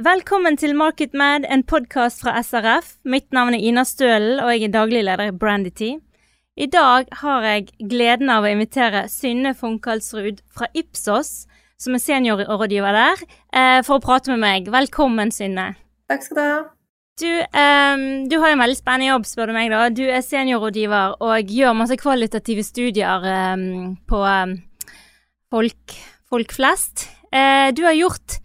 Velkommen til MarketMad, en podkast fra SRF. Mitt navn er Ina Stølen, og jeg er daglig leder i Brandity. I dag har jeg gleden av å invitere Synne Funkalsrud fra Ipsos, som er seniorrådgiver der, eh, for å prate med meg. Velkommen, Synne. Takk skal du ha. Du, um, du, har en veldig spennende jobb, spør du meg. da. Du er seniorrådgiver og gjør masse kvalitative studier um, på um, folk, folk, flest. Uh, du har gjort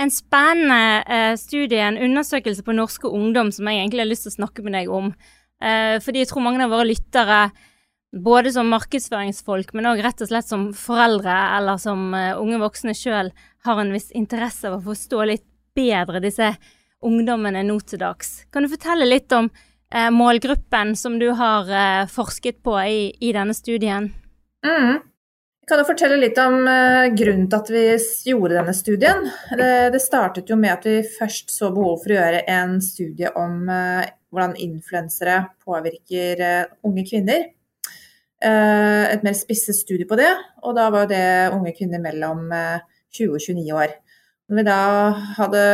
en spennende eh, studie, en undersøkelse på norske ungdom som jeg egentlig har lyst til å snakke med deg om. Eh, fordi jeg tror mange av våre lyttere, både som markedsføringsfolk, men òg rett og slett som foreldre eller som unge voksne sjøl, har en viss interesse av å forstå litt bedre disse ungdommene nå til dags. Kan du fortelle litt om eh, målgruppen som du har eh, forsket på i, i denne studien? Mm. Kan du fortelle litt om uh, grunnen til at vi gjorde denne studien. Det, startet jo med at vi først så behov for å gjøre en studie om uh, hvordan influensere påvirker uh, unge kvinner. et mer spisset studie på det, og da var det unge kvinner mellom 20 og 29 år. Når vi da hadde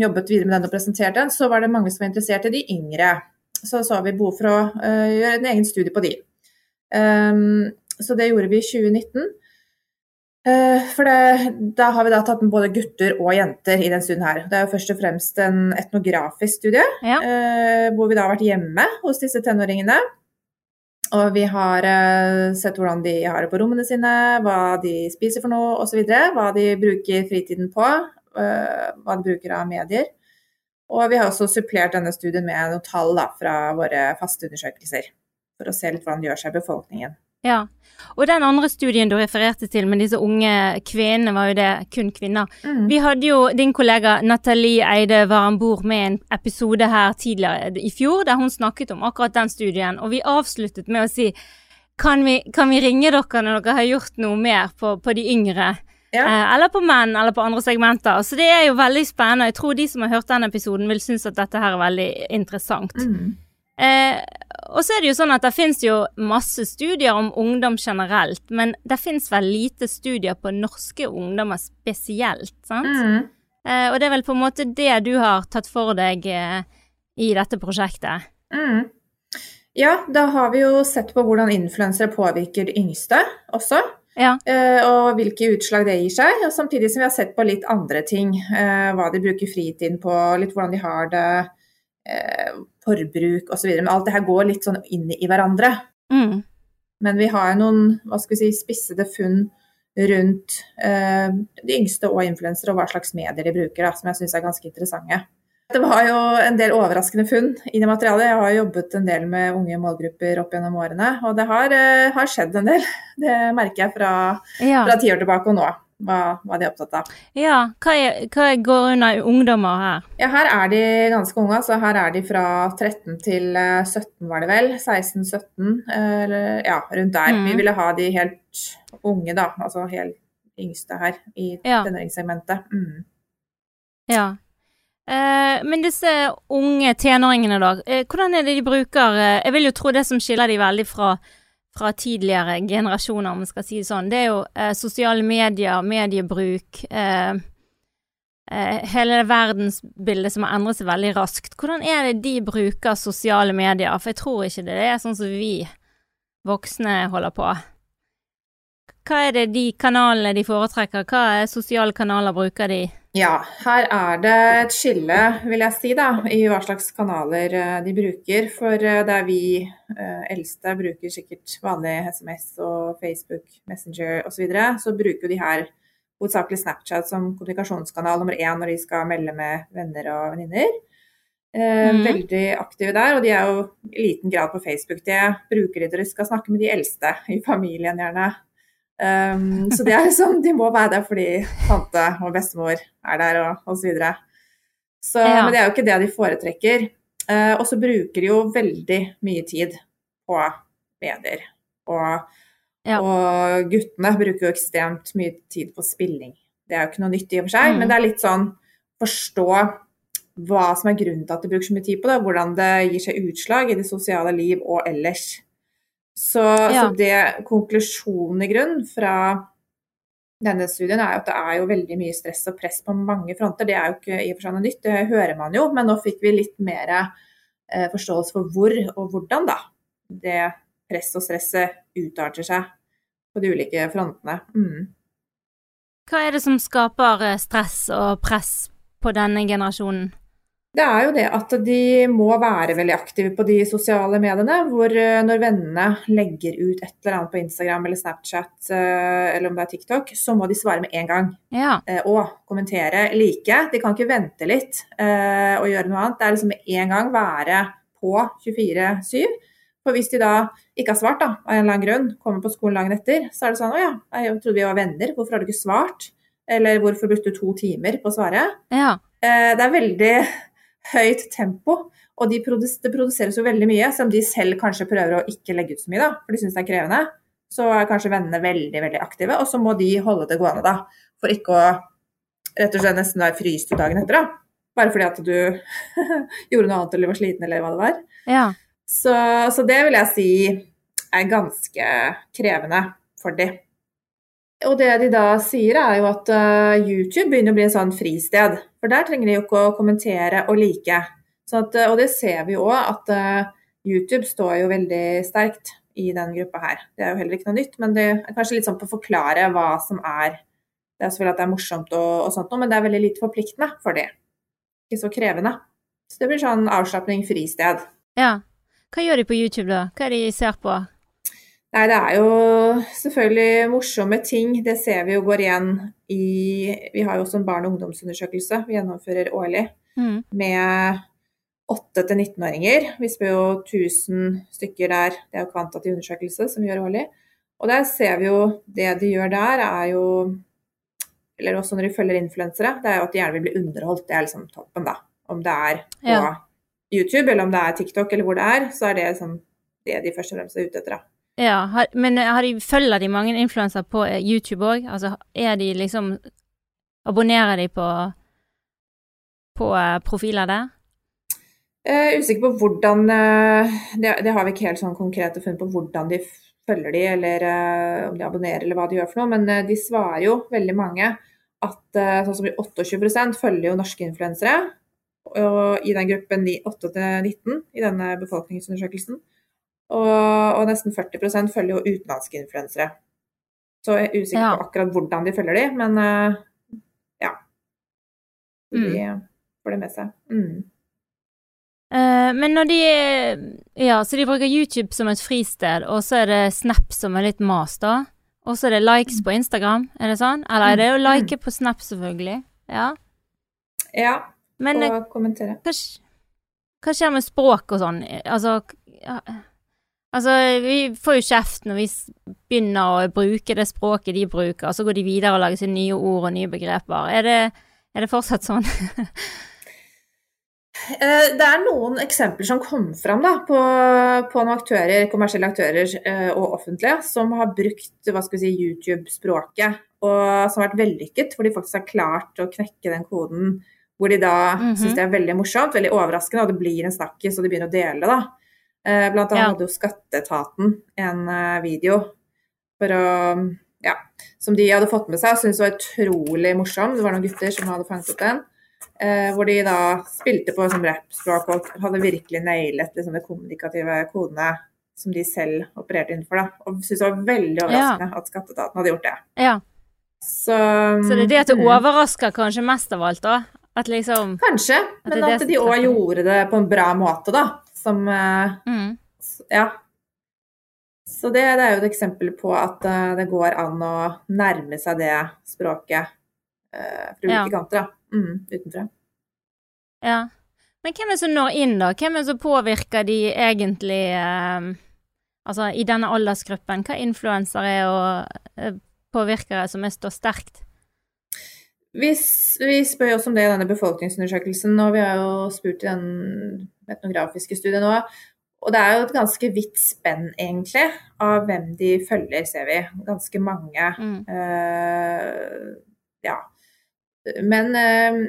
jobbet videre med den og presentert den, så var det mange som var interessert i de yngre. Så så vi behov for å gjøre en egen studie på de. Så det gjorde vi i 2019. Eh, for det, da har vi da tatt med både gutter og jenter i den studien her. Det er jo først og fremst en etnografisk studie, ja. uh, hvor vi da har vært hjemme hos disse tenåringene. Og vi har sett hvordan de har det på rommene sine, hva de spiser for noe osv. Hva de bruker fritiden på, Eh, hva de bruker av medier. Og vi har også supplert denne studien med noen tall da, fra våre faste undersøkelser, for å se litt hvordan det gjør seg i befolkningen. Ja, og den andre studien du refererte til med disse unge kvinnene, var jo det kun kvinner. Mm. Vi hadde jo din kollega Nathalie Eide var om bord med en episode her tidligere i fjor, der hun snakket om akkurat den studien, og vi avsluttet med å si kan vi, kan vi ringe dere når dere har gjort noe mer på, på de yngre? Ja. Eh, eller på menn, eller på andre segmenter. Så det er jo veldig spennende. Jeg tror de som har hørt den episoden, vil synes at dette her er veldig interessant. Mm. Eh, og så er det jo sånn at det finnes jo masse studier om ungdom generelt, men det finnes vel lite studier på norske ungdommer spesielt, sant? Mm. Eh, og det er vel på en måte det du har tatt for deg eh, i dette prosjektet? Mm. Ja, da har vi jo sett på hvordan influensere påvirker de yngste også. Ja. Eh, og hvilke utslag det gir seg. Og samtidig som vi har sett på litt andre ting. Uh, hva de bruker fritiden på, litt hvordan de har det, uh, forbruk osv. Men alt det her går litt sånn inn i hverandre. Mm. Men vi har noen hva skal vi si, spissede funn rundt de yngste og influensere, og hva slags medier de bruker, da, som jeg syns er ganske interessante. Det var jo en del overraskende funn i det materialet. Jeg har jobbet en del med unge målgrupper opp gjennom årene, og det har, eh, har skjedd en del. Det merker jeg fra, ja. fra ti år tilbake og nå. Hva, hva de er opptatt av. Ja, hva, er, hva går under ungdommer her? Ja, Her er de ganske unge. altså Her er de fra 13 til 17, eh, var det vel. 16-17, eller ja, rundt der. Mm. Vi ville ha de helt unge, da. Altså helt yngste her i ja. tenåringssegmentet. Mm. Ja. Eh, men disse unge tenåringene, da. Eh, hvordan er det de bruker eh, Jeg vil jo tro det som skiller de veldig fra, fra tidligere generasjoner, om vi skal si det sånn, det er jo eh, sosiale medier, mediebruk eh, eh, Hele verdensbildet som har endret seg veldig raskt. Hvordan er det de bruker sosiale medier? For jeg tror ikke det er sånn som vi voksne holder på. Hva er det de kanalene de foretrekker? Hva er sosiale kanaler bruker de? Ja, her er det et skille, vil jeg si, da, i hva slags kanaler eh, de bruker. For eh, der vi eh, eldste bruker sikkert vanlig SMS og Facebook, Messenger osv., så, videre, så bruker de her hovedsakelig Snapchat som kommunikasjonskanal nummer én når de skal melde med venner og venninner. Mm. Veldig aktive der, og de er jo i liten grad på Facebook. Det bruker de når de skal snakke med de eldste i familien, gjerne. Um, så det er liksom, de må være der fordi tante og bestemor er der og osv. Så videre. så, ja. Men det er jo ikke det de foretrekker. Uh, og så bruker de jo veldig mye tid på medier. Og, ja. og, guttene bruker jo ekstremt mye tid på spilling. Det er jo ikke noe nytt i og for seg, mm. men det er litt sånn forstå hva som er grunnen til at de bruker så mye tid på det, hvordan det gir seg utslag i det sosiale liv og ellers. Så, ja. så det konklusjonen i grunn fra denne studien, er at det er jo veldig mye stress og press på mange fronter. Det er jo ikke i og for seg noe nytt, det hører man jo. Men nå fikk vi litt mer eh, forståelse for hvor og hvordan da det press og stresset utarter seg på de ulike frontene. Mm. Hva er det som skaper eh, stress og press på denne generasjonen? Det er jo det at de må være veldig aktive på de sosiale mediene. Hvor eh, når vennene legger ut et eller annet på Instagram eller Snapchat eh, eller om det er TikTok, så må de svare med en gang. Ja. Eh, og kommentere like. De kan ikke vente litt og gjøre noe annet. Det er liksom med en gang være på 24-7. For hvis de da ikke har svart, da, av en eller annen grunn, kommer på skolen dagen etter, så er det sånn Å ja, jeg trodde vi var venner, hvorfor har du ikke svart? Eller hvorfor brukte du to timer på å svare? Ja. Det er veldig høyt tempo. Og de produs det produseres jo veldig mye, som de selv kanskje prøver å ikke legge ut så mye, da, for de syns det er krevende. Så er kanskje vennene veldig, veldig aktive, og så må de holde det gående, da. For ikke å rett og slett nesten være fryst ut dagen etter, da. Bare fordi at du gjorde noe annet eller var sliten eller hva det var. Ja. Så, så det vil jeg si er ganske krevende for de. Og det de da sier, er jo at uh, YouTube begynner å bli en sånn fristed. For der trenger de jo ikke å kommentere og like. At, uh, og det ser vi jo òg, at uh, YouTube står jo veldig sterkt i den gruppa her. Det er jo heller ikke noe nytt, men det er kanskje litt sånn på å forklare hva som er Det er selvfølgelig at det er morsomt og, og sånt noe, men det er veldig lite forpliktende for det. Ikke så krevende. Så det blir sånn avslapning, fristed. Ja. Hva gjør de på YouTube, da? Hva er det de ser på? Nei, det er jo selvfølgelig morsomme ting. Det ser vi jo går igjen i Vi har jo også en barne- og ungdomsundersøkelse vi gjennomfører årlig mm. med 8-19-åringer. Vi spør jo 1000 stykker der, det er jo kvantitativ undersøkelse som vi gjør årlig. Og der ser vi jo det de gjør der, er jo Eller også når de følger influensere, det er jo at de gjerne vil bli underholdt. Det er liksom toppen, da. Om det er på ja. YouTube eller om det er TikTok eller hvor det er, så er det liksom det de først og fremst er ute etter. da. Ja, har, men har de, følger de mange influensere på eh, YouTube òg? Altså, er de liksom Abonnerer de på, på uh, profiler der? Er usikker på hvordan uh, det, det, har vi ikke helt sånn konkrete funn på hvordan de følger de, eller uh, om de abonnerer, eller hva de gjør for noe. Men de svarer jo veldig mange at sånn som 28% følger jo norske influensere. Og i den gruppen 8-19 i denne befolkningsundersøkelsen. Og, og nesten 40 følger jo utenlandske influensere. Så jeg er usikker ja. på akkurat hvordan de følger de, men uh, ja. De mm. får det med seg. Mm. Uh, men når de Ja, så de bruker YouTube som et fristed, og så er det Snap som er litt mas, da? Og så er det likes på Instagram, er det sånn? Eller er det å mm. like på Snap, selvfølgelig? Ja. Ja, men, og eh, kommentere. Hva, hva skjer med språk og sånn? Altså ja. Altså, vi får jo kjeft når vi begynner å bruke det språket de bruker, og så går de videre og lager seg nye ord og nye begreper. Er det, er det fortsatt sånn? Eh, det er noen eksempler som kom fram da, på, på, noen aktører, kommersielle aktører eh, og offentlige som har brukt si, YouTube-språket, og som har vært vellykket, hvor de faktisk har klart å knekke den koden hvor de da mm -hmm. syns det er veldig morsomt, veldig overraskende, og det blir en snakkis, og de begynner å dele det. Eh, blant annet ja. hadde jo Skatteetaten en eh, video å ja, som de hadde fått med seg og syntes var utrolig morsom. Det var noen gutter som hadde fanget opp den. Eh, hvor de da spilte på som rappspråk og hadde virkelig nailet liksom, de kommunikative kodene som de selv opererte innenfor. Da. Og syntes det var veldig overraskende ja. at Skatteetaten hadde gjort det. Ja. Så, Så det er det at det mm. overrasker kanskje mest av alt, da? At liksom Kanskje, men at, at de òg gjorde det på en bra måte, da som eh, mm. Ja. Så det, det, er jo et eksempel på at uh, det går an å nærme seg det språket uh, fra ulike ja. kanter, da. Mm, utenfra. Ja. Men hvem er det som når inn, da? Hvem er det som påvirker de egentlig uh, Altså i denne aldersgruppen, hva influensere er og påvirkere som er står sterkt? Vi, vi spør jo også om det i denne befolkningsundersøkelsen, og vi har jo spurt i den etnografiske studiet nå. Og det er jo et ganske vidt spenn, egentlig, av hvem de følger, ser vi. Ganske mange. Mm. Uh, ja. Men uh,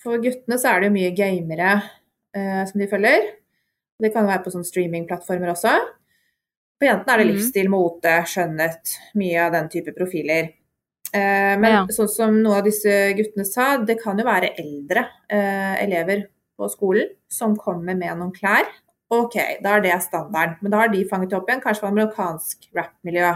for guttene så er det jo mye gamere uh, som de følger. Det kan være på sånne streamingplattformer også. For jentene er det mm. livsstil, mote, skjønnhet, mye av den type profiler. Men Ja. sånn som noen av disse guttene sa, det kan jo være eldre elever på skolen som kommer med noen klær. Ok, da er det standarden. Men da har de fanget opp igjen, kanskje fra amerikansk rap-miljø.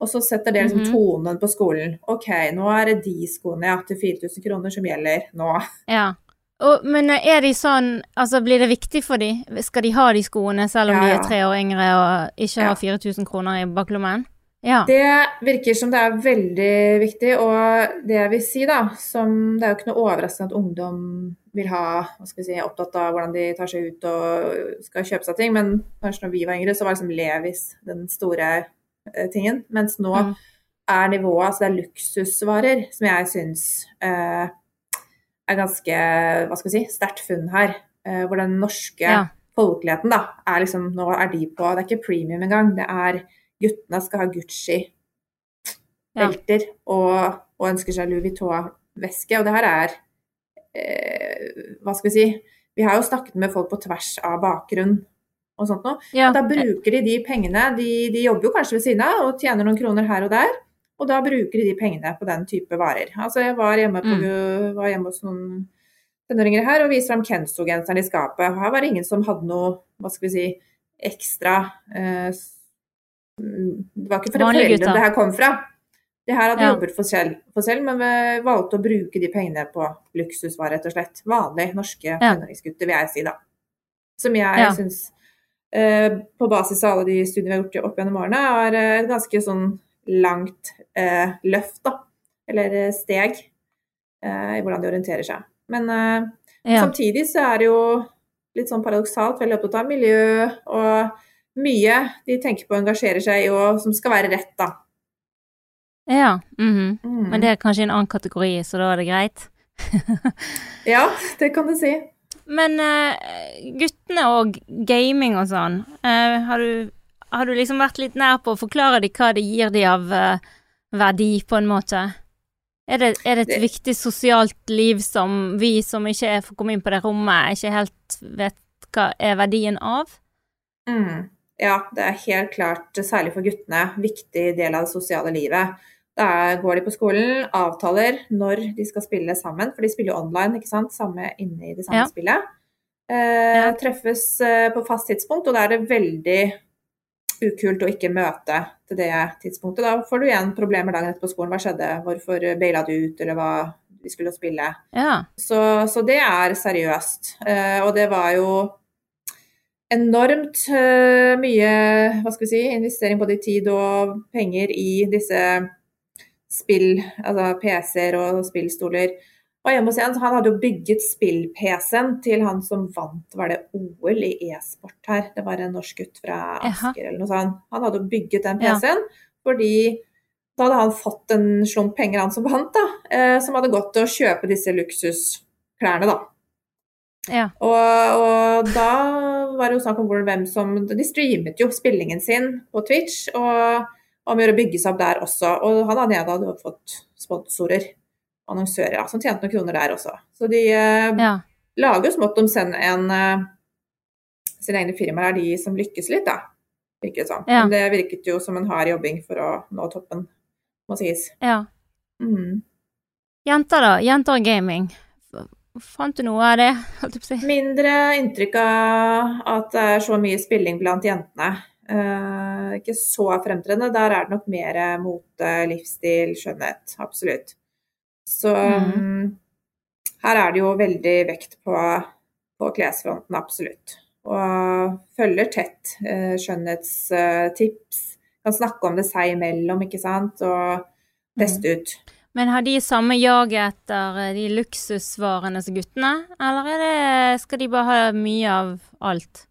Og så setter det liksom Mhm. tonen på skolen. Ok, nå er det de skoene ja, til 4000 kroner som gjelder nå. Ja. Og, men er de sånn Altså, blir det viktig for de? Skal de ha de skoene selv om Ja, de er tre år yngre og ikke Ja. har 4000 kroner i baklommen? Ja. Det virker som det er veldig viktig, og det jeg vil si, da, som Det er jo ikke noe overraskende at ungdom vil ha hva skal vi si, opptatt av hvordan de tar seg ut og skal kjøpe seg ting, men kanskje når vi var yngre, så var liksom Levis den store eh, tingen. Mens nå Mm. er nivået Altså det er luksusvarer som jeg syns eh, er ganske hva skal vi si, sterkt funn her. Eh, hvor den norske Ja. folkeligheten da, er liksom Nå er de på Det er ikke premium engang. Det er guttene skal ha Gucci-belter og, og ønsker seg Louis Vuitton-veske. Og det her er eh, Hva skal vi si Vi har jo snakket med folk på tvers av bakgrunn og sånt noe. ja. Da bruker de de pengene de, de jobber jo kanskje ved siden av og tjener noen kroner her og der. Og da bruker de de pengene på den type varer. Altså jeg var hjemme, på, var hjemme hos noen tenåringer her og viste fram Kenzo-genseren i skapet. Her var det ingen som hadde noe, hva skal vi si, ekstra eh, mm, Det var ikke fra foreldrene det her kom fra. Det her hadde Ja. jobbet for selv, for selv, men vi valgte å bruke de pengene på luksusvarer, rett og slett. Vanlige norske Ja. tenåringsgutter, vil jeg si, da. Som jeg Ja. syns, eh, på basis av alle de studiene vi har gjort opp gjennom årene, er eh, et ganske sånn langt eh, løft, da. Eller eh, steg eh, i hvordan de orienterer seg. Men eh, ja. samtidig så er det jo litt sånn paradoksalt veldig opptatt av miljø og mye de tenker på og engasjerer seg i, og som skal være rett, da. ja. mhm. Mm. Men det er kanskje en annen kategori, så da er det greit. Ja, det kan du si. Men uh, guttene og gaming og sånn, uh, har, du, har du liksom vært litt nær på å forklare dem hva det gir dem av uh, verdi, på en måte? Er det, er det et Det- viktig sosialt liv som vi som ikke får komme inn på det rommet, ikke helt vet hva er verdien av? Mm. Ja, det er helt klart, særlig for guttene, viktig del av det sosiale livet. Da går de på skolen, avtaler når de skal spille sammen, for de spiller jo online, ikke sant, samme inne i det samme Ja. spillet. Eh, Ja. Treffes eh, på fast tidspunkt, og da er det veldig ukult å ikke møte til det tidspunktet. Da får du igjen problemer dagen etter på skolen. Hva skjedde? Hvorfor baila du ut, eller hva? Vi skulle spille. Ja. Så, så det er seriøst. Eh, og det var jo enormt eh, mye hva skal vi si, investering både i tid og penger i disse spill, altså PC-er og spillstoler. Og hos en, så Han hadde jo bygget spill-PC-en til han som vant var det OL i e-sport her. Det var en norsk gutt fra. Asker eller noe sånt. Han hadde jo bygget den Ja. PC-en fordi da hadde han fått en slump penger, han som vant, da, eh, som hadde gått til å kjøpe disse luksusklærne, da. Ja. Og, og da var det jo snakk om hvem som De streamet jo spillingen sin på Twitch, og om å gjøre å bygge seg opp der også. Og han hadde, hadde fått sponsorer, annonsører, som tjente noen kroner der også. Så de eh, Ja. lager jo smått om senn en eh, Sine egne firmaer er de som lykkes litt, da. Virker det. Ja. Men det virket jo som en hard jobbing for å nå toppen, må sies. ja. Mm. Jenter, da? Jenter og gaming. Fant du noe av det, si? Mindre inntrykk av at det er så mye spilling blant jentene. Uh, ikke så fremtredende. Der er det nok mer mote, livsstil, skjønnhet. Absolutt. Så Mhm. mm, her er det jo veldig vekt på, på klesfronten, absolutt. Og følger tett uh, skjønnhetstips. Kan snakke om det seg imellom, ikke sant. Og teste ut. Men har de samme jaget etter eh, de luksusvarene som guttene, eller er det, skal de bare ha mye av alt?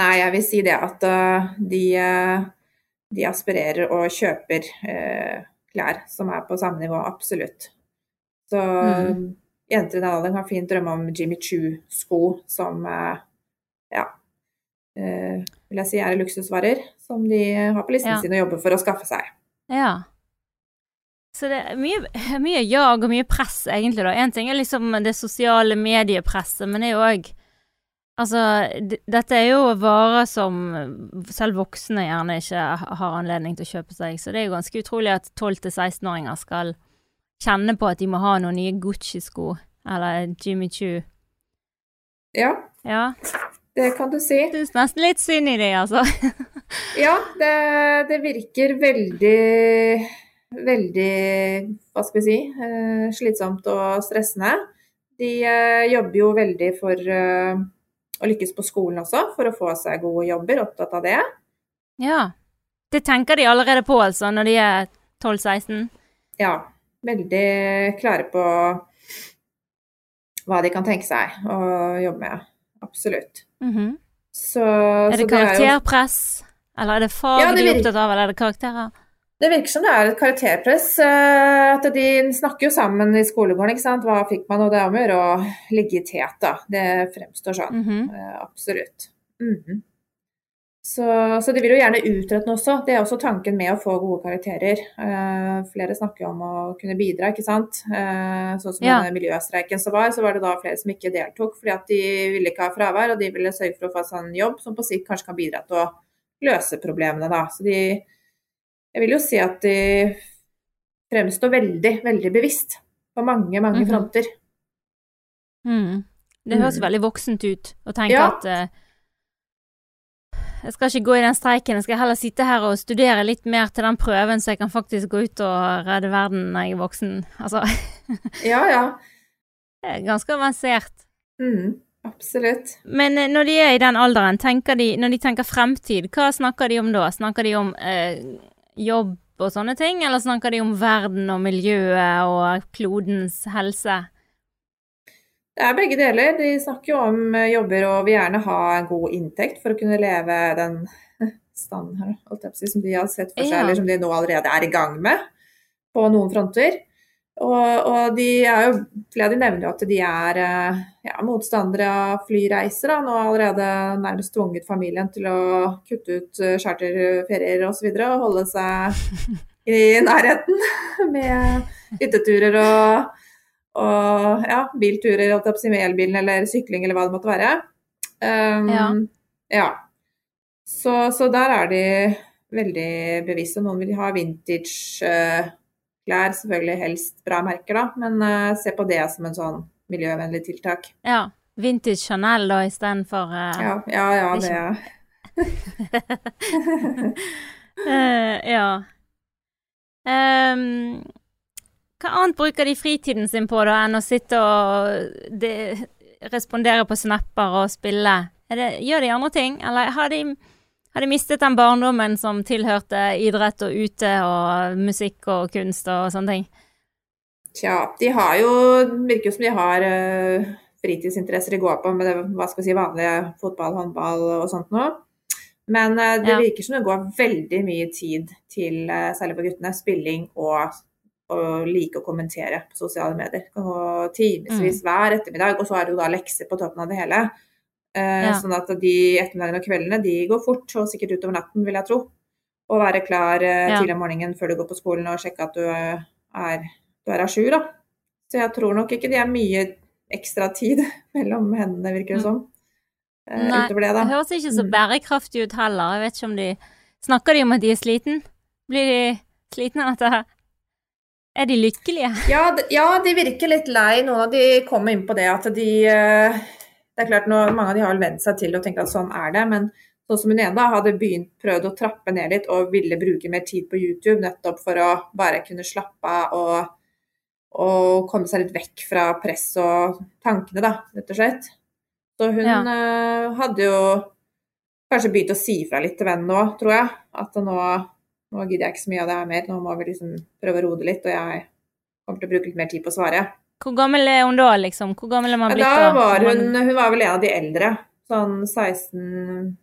Nei, jeg vil si det at uh, de, uh, de aspirerer og kjøper uh, klær som er på samme nivå, absolutt. Så Mm. jenter i den alderen kan fint drømme om Jimmy Choo-sko som uh, ja, uh, vil jeg si er luksusvarer som de har på listen Ja. sin og jobber for å skaffe seg. Ja. Så det er mye, mye jag og mye press, egentlig, da. Én ting er liksom det sosiale mediepresset, men det er jo òg Altså, dette er jo varer som selv voksne gjerne ikke har anledning til å kjøpe seg, så det er jo ganske utrolig at 12-16-åringer skal kjenne på at de må ha noen nye Gucci-sko, eller Jimmy Choo. Ja, Ja, det kan du si. det er nesten litt synd i det, altså. Ja, det, det virker veldig Veldig, hva skal vi si, eh, slitsomt og stressende. De eh, jobber jo veldig for eh, å lykkes på skolen også, for å få seg gode jobber, opptatt av det. Ja. Det tenker de allerede på, altså, når de er 12-16. Ja, veldig klare på hva de kan tenke seg å jobbe med. Absolutt. Mhm. Så, Er det jo- karakterpress? Eller er det fag Ja, det de er opptatt av, eller er det karakterer? Det virker som det er et karakterpress. eh, At de snakker jo sammen i skolegården, ikke sant. Hva fikk man, og det er om å gjøre å ligge i tet, da. Det fremstår sånn. Mm -hmm. Absolutt. Mhm. Så, så de vil jo gjerne utrette noe også. Det er også tanken med å få gode karakterer. Eh, flere snakker jo om å kunne bidra, ikke sant. Sånn som Ja. miljøstreiken som var, så var det da flere som ikke deltok fordi at de ville ikke ha fravær, og de ville sørge for å få seg en jobb som på sikt kanskje kan bidra til å løse problemene, da. Så de Jeg vil jo si at de fremstår veldig, veldig bevisst på mange, mange Mhm. fronter. Mm. Det høres Mm. veldig voksent ut å tenke Ja. at uh, jeg skal ikke gå i den streiken, jeg skal heller sitte her og studere litt mer til den prøven, så jeg kan faktisk gå ut og redde verden når jeg er voksen. Altså, Ja, ja. det er ganske avansert. Mm, absolutt. Men eh, når de er i den alderen, de, når de tenker fremtid, hva snakker de om da? Snakker de om eh, jobb og sånne ting, eller snakker de om verden og miljøet og klodens helse? Det er begge deler. De snakker jo om eh, jobber og vil gjerne ha en god inntekt for å kunne leve den standen her, som de har sett for seg, Ja. eller som de nå allerede er i gang med på noen fronter. Og, og de er jo, flere av de nevner jo at de er eh, ja, motstandere av flyreiser. Da. Nå har allerede nærmest tvunget familien til å kutte ut eh, charterferier osv. Og, så og holde seg i nærheten med hytteturer og, og ja, bilturer med elbilen eller sykling eller hva det måtte være. Um, Ja. ja. Så, så der er de veldig bevisste. Noen vil ha vintage eh, klær, selvfølgelig helst bra merker, da, men uh, se på det som en sånn miljøvennlig tiltak. Ja. Vintage Chanel da, istedenfor uh, Ja, ja, ja det ja. er Eh, ja. Um, hva annet bruker de fritiden sin på da, enn å sitte og de, respondere på snapper og spille? Det, gjør de andre ting, eller har de, har de mistet den barndommen som tilhørte idrett og ute og musikk og kunst og sånne ting? Tja, de har jo Virker jo som de har eh, fritidsinteresser de går på med det, hva skal vi si, vanlige fotball, håndball og sånt noe. Men eh, det Ja. virker som det går veldig mye tid til, eh, særlig på guttene, spilling og å like å kommentere på sosiale medier. Det kan gå timevis hver ettermiddag, og så er det jo da lekser på toppen av det hele. Eh, Ja. Sånn at de ettermiddagene og kveldene de går fort, og sikkert utover natten, vil jeg tro. Og være klar eh, Ja. tidlig om morgenen før du går på skolen og sjekke at du eh, er du er à jour, da. Så jeg tror nok ikke det er mye ekstra tid mellom hendene, virker det som. Mm. Nei, utover det, da. Det høres ikke så Mm. bærekraftig ut heller. Jeg vet ikke om de Snakker de om at de er sliten? Blir de slitne av dette? Er de lykkelige? Ja, ja, de virker litt lei. Noen av de kommer inn på det at de Det er klart, nå, mange av de har vent seg til å tenke at sånn er det, men sånn som hun ene hadde begynt, prøvd å trappe ned litt og ville bruke mer tid på YouTube nettopp for å bare kunne slappe av og, og komme seg litt vekk fra press og tankene, da, rett og slett. Så hun Ja. uh, hadde jo kanskje begynt å si fra litt til vennen nå, tror jeg. At nå, nå gidder jeg ikke så mye av det her mer, nå må vi liksom prøve å roe det litt. Og jeg kommer til å bruke litt mer tid på å svare. Hvor gammel er hun da, liksom? Hvor gammel er man blitt da var hun, hun var vel en av de eldre. Sånn 16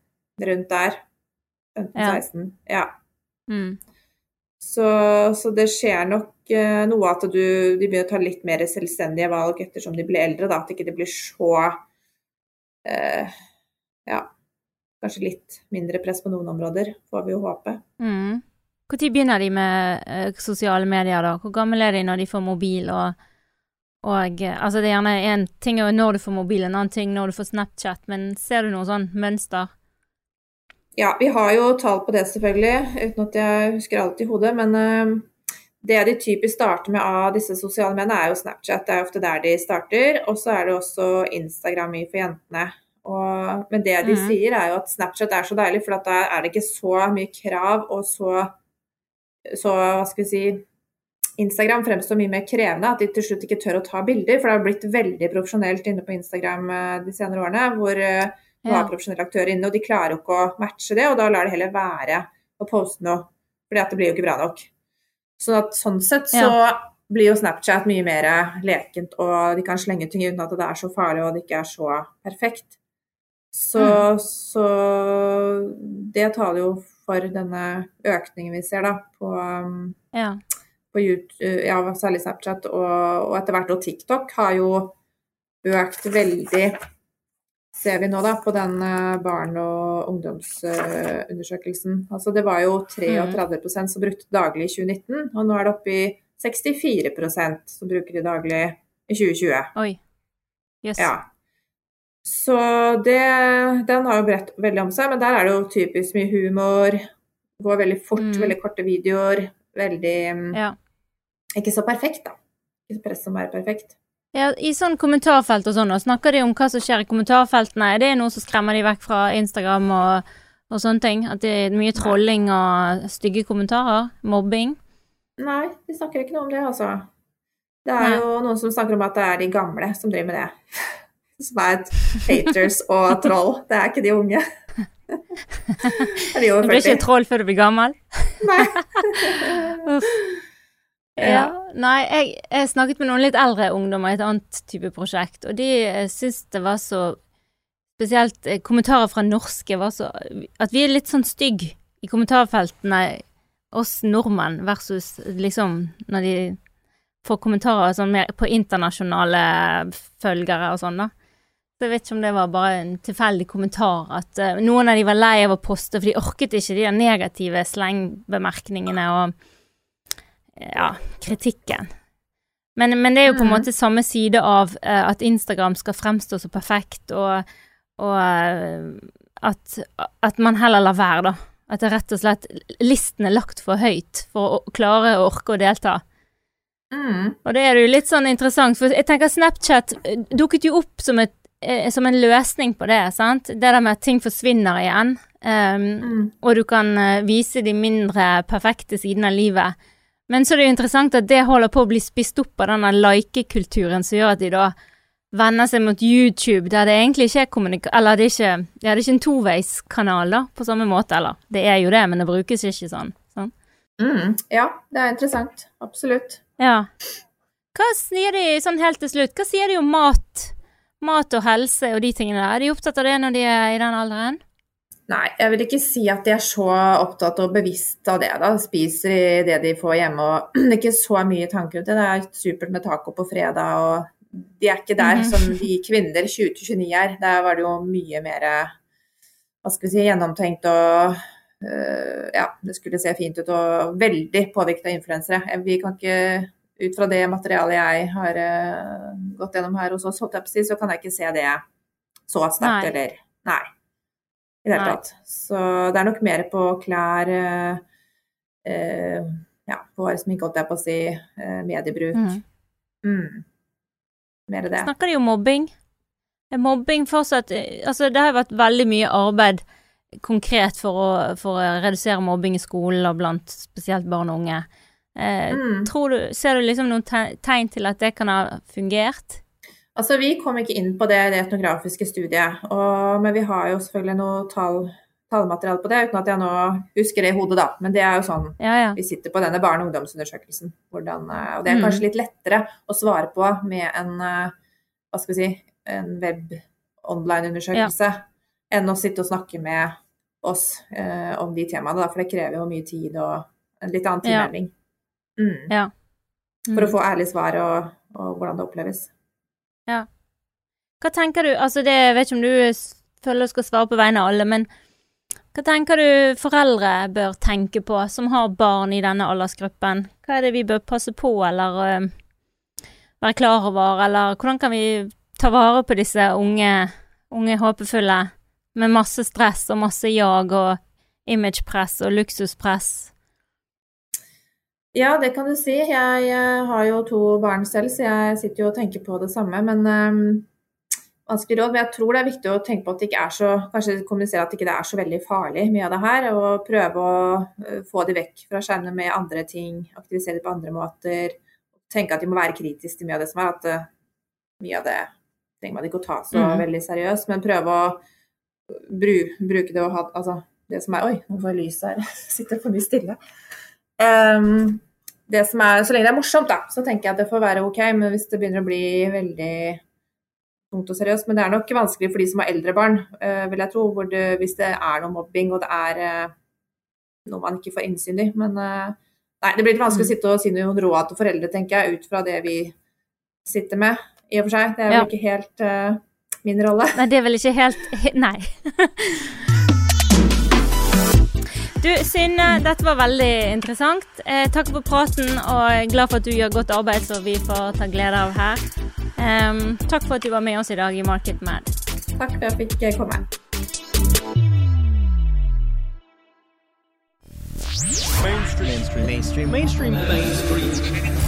rundt der. 15-16. Ja. Mm. Så, så det skjer nok eh, noe at du, de begynner å ta litt mer selvstendige valg ettersom de blir eldre. Da, at ikke det blir så eh, Ja, kanskje litt mindre press på noen områder, får vi jo håpe. Mm. Når begynner de med eh, sosiale medier, da? Hvor gammel er de når de får mobil og, og eh, Altså, det er gjerne en ting er når du får mobil, en annen ting når du får Snapchat, men ser du noe sånn mønster? Ja, vi har jo tall på det selvfølgelig, uten at jeg husker alt i hodet. Men uh, det de typisk starter med av disse sosiale mediene, er jo Snapchat. Det er ofte der de starter. Og så er det også Instagram mye for jentene. Og, men det de mm. sier, er jo at Snapchat er så deilig, for da er det ikke så mye krav og så, så Hva skal vi si Instagram fremstår mye mer krevende, at de til slutt ikke tør å ta bilder. For det har blitt veldig profesjonelt inne på Instagram eh, de senere årene, hvor eh, du har profesjonelle aktører inne, og de klarer jo ikke å matche det, og da lar de heller være å poste noe, fordi det blir jo ikke bra nok. Så at, sånn sett så ja. blir jo Snapchat mye mer lekent, og de kan slenge ting uten at det er så farlig og det ikke er så perfekt. Så, mm. så det taler jo for denne økningen vi ser da på, um, ja. På YouTube, ja, særlig Snapchat, og, og etter hvert og TikTok har jo økt veldig ser vi nå da på den uh, barn- og ungdomsundersøkelsen. Altså det var jo 33 mm. som brukte daglig i 2019, og nå er det oppe i 64% som bruker det daglig i 2020. Oi. Yes. Ja. Så det, den har jo bredt veldig om seg, men der er det jo typisk mye humor. Går veldig fort, mm. veldig korte videoer. Veldig ja. Ikke så perfekt, da. Ikke press som er perfekt. Ja, I sånn kommentarfelt og sånn, snakker de om hva som skjer i kommentarfeltene? Er det noe som skremmer de vekk fra Instagram og, og sånne ting? At det er mye trolling og stygge kommentarer? Mobbing? Nei, de snakker ikke noe om det, altså. Det er Nei. jo noen som snakker om at det er de gamle som driver med det. Som er haters og troll. Det er ikke de unge. de over 40. Du blir ikke troll før du blir gammel? Nei. Uff. Ja. Nei, jeg, jeg, snakket med noen litt eldre ungdommer i et annet type prosjekt, og de eh, syntes det var så Spesielt eh, kommentarer fra norske var så At vi er litt sånn stygg i kommentarfeltene, oss nordmenn, versus liksom når de får kommentarer sånn mer på internasjonale følgere og sånn, da. Så jeg vet ikke om det var bare en tilfeldig kommentar at uh, noen av de var lei av å poste, for de orket ikke de negative slengbemerkningene og ja, kritikken. Men, men, det er jo på en mm. måte samme side av uh, at Instagram skal fremstå så perfekt, og, og uh, at, at, man heller lar være, da. At det rett og slett listen er lagt for høyt for å klare å orke å delta. Mm. Og det er jo litt sånn interessant, for jeg tenker Snapchat eh, dukket jo opp som, et, eh, som en løsning på det, sant. Det der med at ting forsvinner igjen, um, mm. og du kan vise de mindre perfekte sidene av livet. Men så er det jo interessant at det holder på å bli spist opp av denne like-kulturen som gjør at de da vender seg mot YouTube, der det egentlig ikke er kommunikasjon Eller det er ikke, ja, det er ikke en toveiskanal, da, på samme måte, eller det er jo det, men det brukes ikke sånn. sånn. Mm, ja, det er interessant. Absolutt. Ja. Hva sier de sånn helt til slutt, hva sier de om mat? Mat og helse og de tingene der, er de opptatt av det når de er i den alderen? Nei, jeg vil ikke si at de er så opptatt og bevisst av det. da, Spiser det de får hjemme og det er ikke så mye tanker rundt det. Det er supert med taco på fredag og de er ikke der mm. som de kvinner 2029 er. Der var det jo mye mer hva skal vi si, gjennomtenkt og uh, ja, det skulle se fint ut og veldig påvirket av influensere. Vi kan ikke ut fra det materialet jeg har uh, gått gjennom her hos oss, så kan jeg ikke se det så sterkt, eller Nei i det hele tatt. Så det er nok mer på klær eh, eh Ja, på sminke, holdt jeg på å si. Eh, mediebruk. Mm. Mm. Mer det. Snakker de om mobbing? Er mobbing fortsatt Altså, det har vært veldig mye arbeid konkret for å, for å redusere mobbing i skolen og blant spesielt barn og unge. Eh, mm. du, ser du liksom noen tegn til at det kan ha fungert? Altså, Vi kom ikke inn på det, det etnografiske studiet, og, men vi har jo selvfølgelig noe tall, tallmateriale på det, uten at jeg nå husker det i hodet, da. Men det er jo sånn ja, ja. vi sitter på denne barne- og ungdomsundersøkelsen. Hvordan, eh, og det er kanskje mm. litt lettere å svare på med en, eh, hva skal vi si, en web-online-undersøkelse ja. enn å sitte og snakke med oss eh, om de temaene, da, for det krever jo mye tid og en litt annen tilnærming. Mm. Mm. For å mm. få ærlig svar og, og hvordan det oppleves. Ja. Hva tenker du Altså, det jeg vet ikke om du føler du skal svare på vegne av alle, men hva tenker du foreldre bør tenke på som har barn i denne aldersgruppen? Hva er det vi bør passe på eller uh, være klar over, eller hvordan kan vi ta vare på disse unge, unge håpefulle med masse stress og masse jag og imagepress og luksuspress? Ja, det kan du si. Jeg, jeg har jo to barn selv, så jeg sitter jo og tenker på det samme. Men um, vanskelig råd. Men jeg tror det er viktig å tenke på at det ikke er så Kanskje kommunisere at det ikke er så veldig farlig mye av det her. Og prøve å uh, få de vekk fra skjermene med andre ting. Aktivisere dem på andre måter. Tenke at de må være kritiske til mye av det som er. At uh, mye av det trenger man ikke å ta så mm. veldig seriøst, men prøve å bru, bruke det og ha Altså det som er Oi, nå får jeg lys her. Sitter for mye stille. Um, det som er, så lenge det er morsomt, da, så tenker jeg at det får være OK. Men hvis det begynner å bli veldig tungt og seriøst Men det er nok vanskelig for de som har eldre barn, uh, vil jeg tro. Det, hvis det er noe mobbing og det er uh, noe man ikke får innsyn i. Men uh, nei, det blir litt vanskelig å mm. sitte og si noen råd til foreldre, tenker jeg, ut fra det vi sitter med, i og for seg. Det er vel ja. ikke helt min rolle. Nei, det er vel ikke helt Nei. Du, Synne, dette var veldig interessant. Eh, takk for praten, og glad for at du gjør godt arbeid som vi får ta glede av her. Um, takk for at du var med oss i dag i Market Mad. Takk for at jeg fikk komme. Mainstream. Mainstream. Mainstream. Mainstream. Mainstream.